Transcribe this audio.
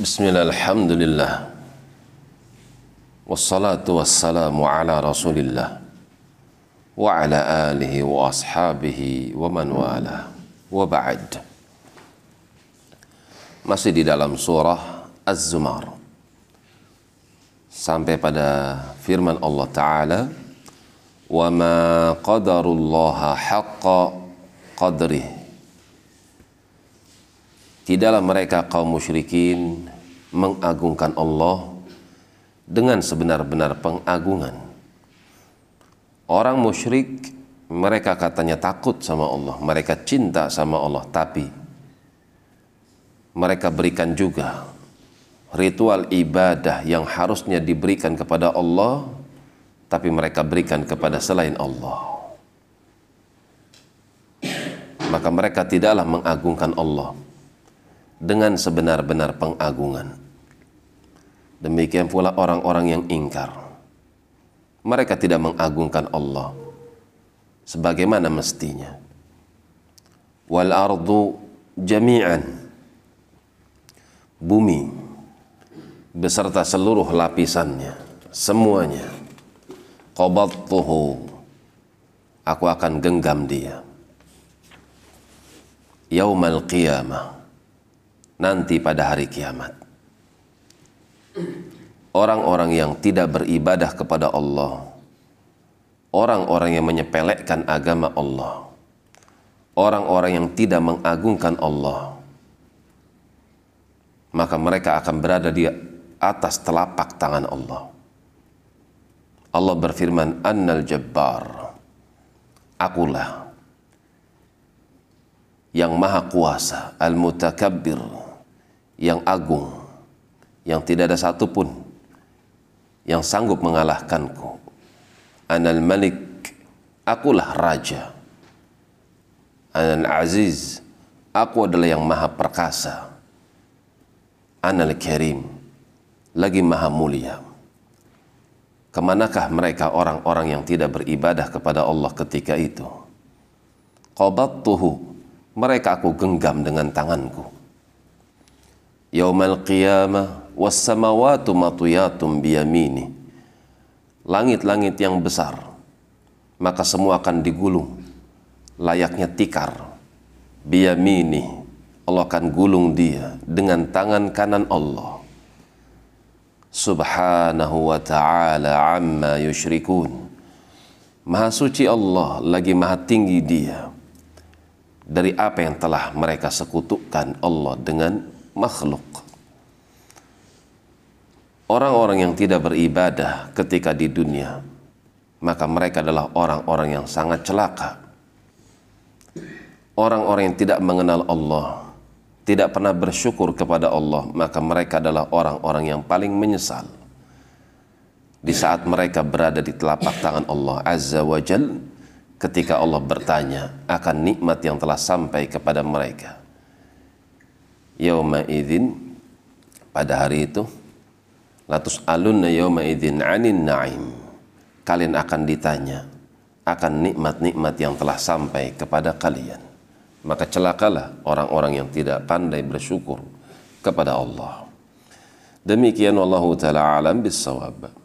بسم الله الحمد لله والصلاة والسلام على رسول الله وعلى آله وأصحابه ومن والاه وبعد ما di dalam surah Az-Zumar. Sampai pada firman Allah Ta'ala وَمَا قَدَرُ اللَّهَ حَقَّ قَدْرِهِ Tidaklah mereka kaum musyrikin mengagungkan Allah dengan sebenar-benar pengagungan. Orang musyrik mereka katanya takut sama Allah, mereka cinta sama Allah, tapi mereka berikan juga ritual ibadah yang harusnya diberikan kepada Allah, tapi mereka berikan kepada selain Allah. Maka mereka tidaklah mengagungkan Allah dengan sebenar-benar pengagungan. Demikian pula orang-orang yang ingkar. Mereka tidak mengagungkan Allah sebagaimana mestinya. Wal ardu jami'an. Bumi beserta seluruh lapisannya, semuanya. Qabattuhu. Aku akan genggam dia. Yaumal qiyamah nanti pada hari kiamat. Orang-orang yang tidak beribadah kepada Allah, orang-orang yang menyepelekan agama Allah, orang-orang yang tidak mengagungkan Allah, maka mereka akan berada di atas telapak tangan Allah. Allah berfirman, Annal Jabbar, akulah yang maha kuasa, al-mutakabbir, yang agung, yang tidak ada satupun yang sanggup mengalahkanku. Anal Malik, akulah raja. Anal Aziz, aku adalah yang maha perkasa. Anal Karim, lagi maha mulia. Ke manakah mereka orang-orang yang tidak beribadah kepada Allah ketika itu? Qabattuhu, mereka aku genggam dengan tanganku yaumal qiyamah was samawati matuyatun biyamini. Langit-langit yang besar maka semua akan digulung. Layaknya tikar. Biyamini Allah akan gulung dia dengan tangan kanan Allah. Subhanahu wa ta'ala amma yushrikun. Maha suci Allah lagi maha tinggi dia. Dari apa yang telah mereka sekutukan Allah dengan makhluk. Orang-orang yang tidak beribadah ketika di dunia, maka mereka adalah orang-orang yang sangat celaka. Orang-orang yang tidak mengenal Allah, tidak pernah bersyukur kepada Allah, maka mereka adalah orang-orang yang paling menyesal. Di saat mereka berada di telapak tangan Allah Azza wa Jal, ketika Allah bertanya akan nikmat yang telah sampai kepada mereka yauma idzin pada hari itu latus alunna yauma idzin anin naim. Kalian akan ditanya akan nikmat-nikmat yang telah sampai kepada kalian. Maka celakalah orang-orang yang tidak pandai bersyukur kepada Allah. Demikian wallahu taala alam bisawab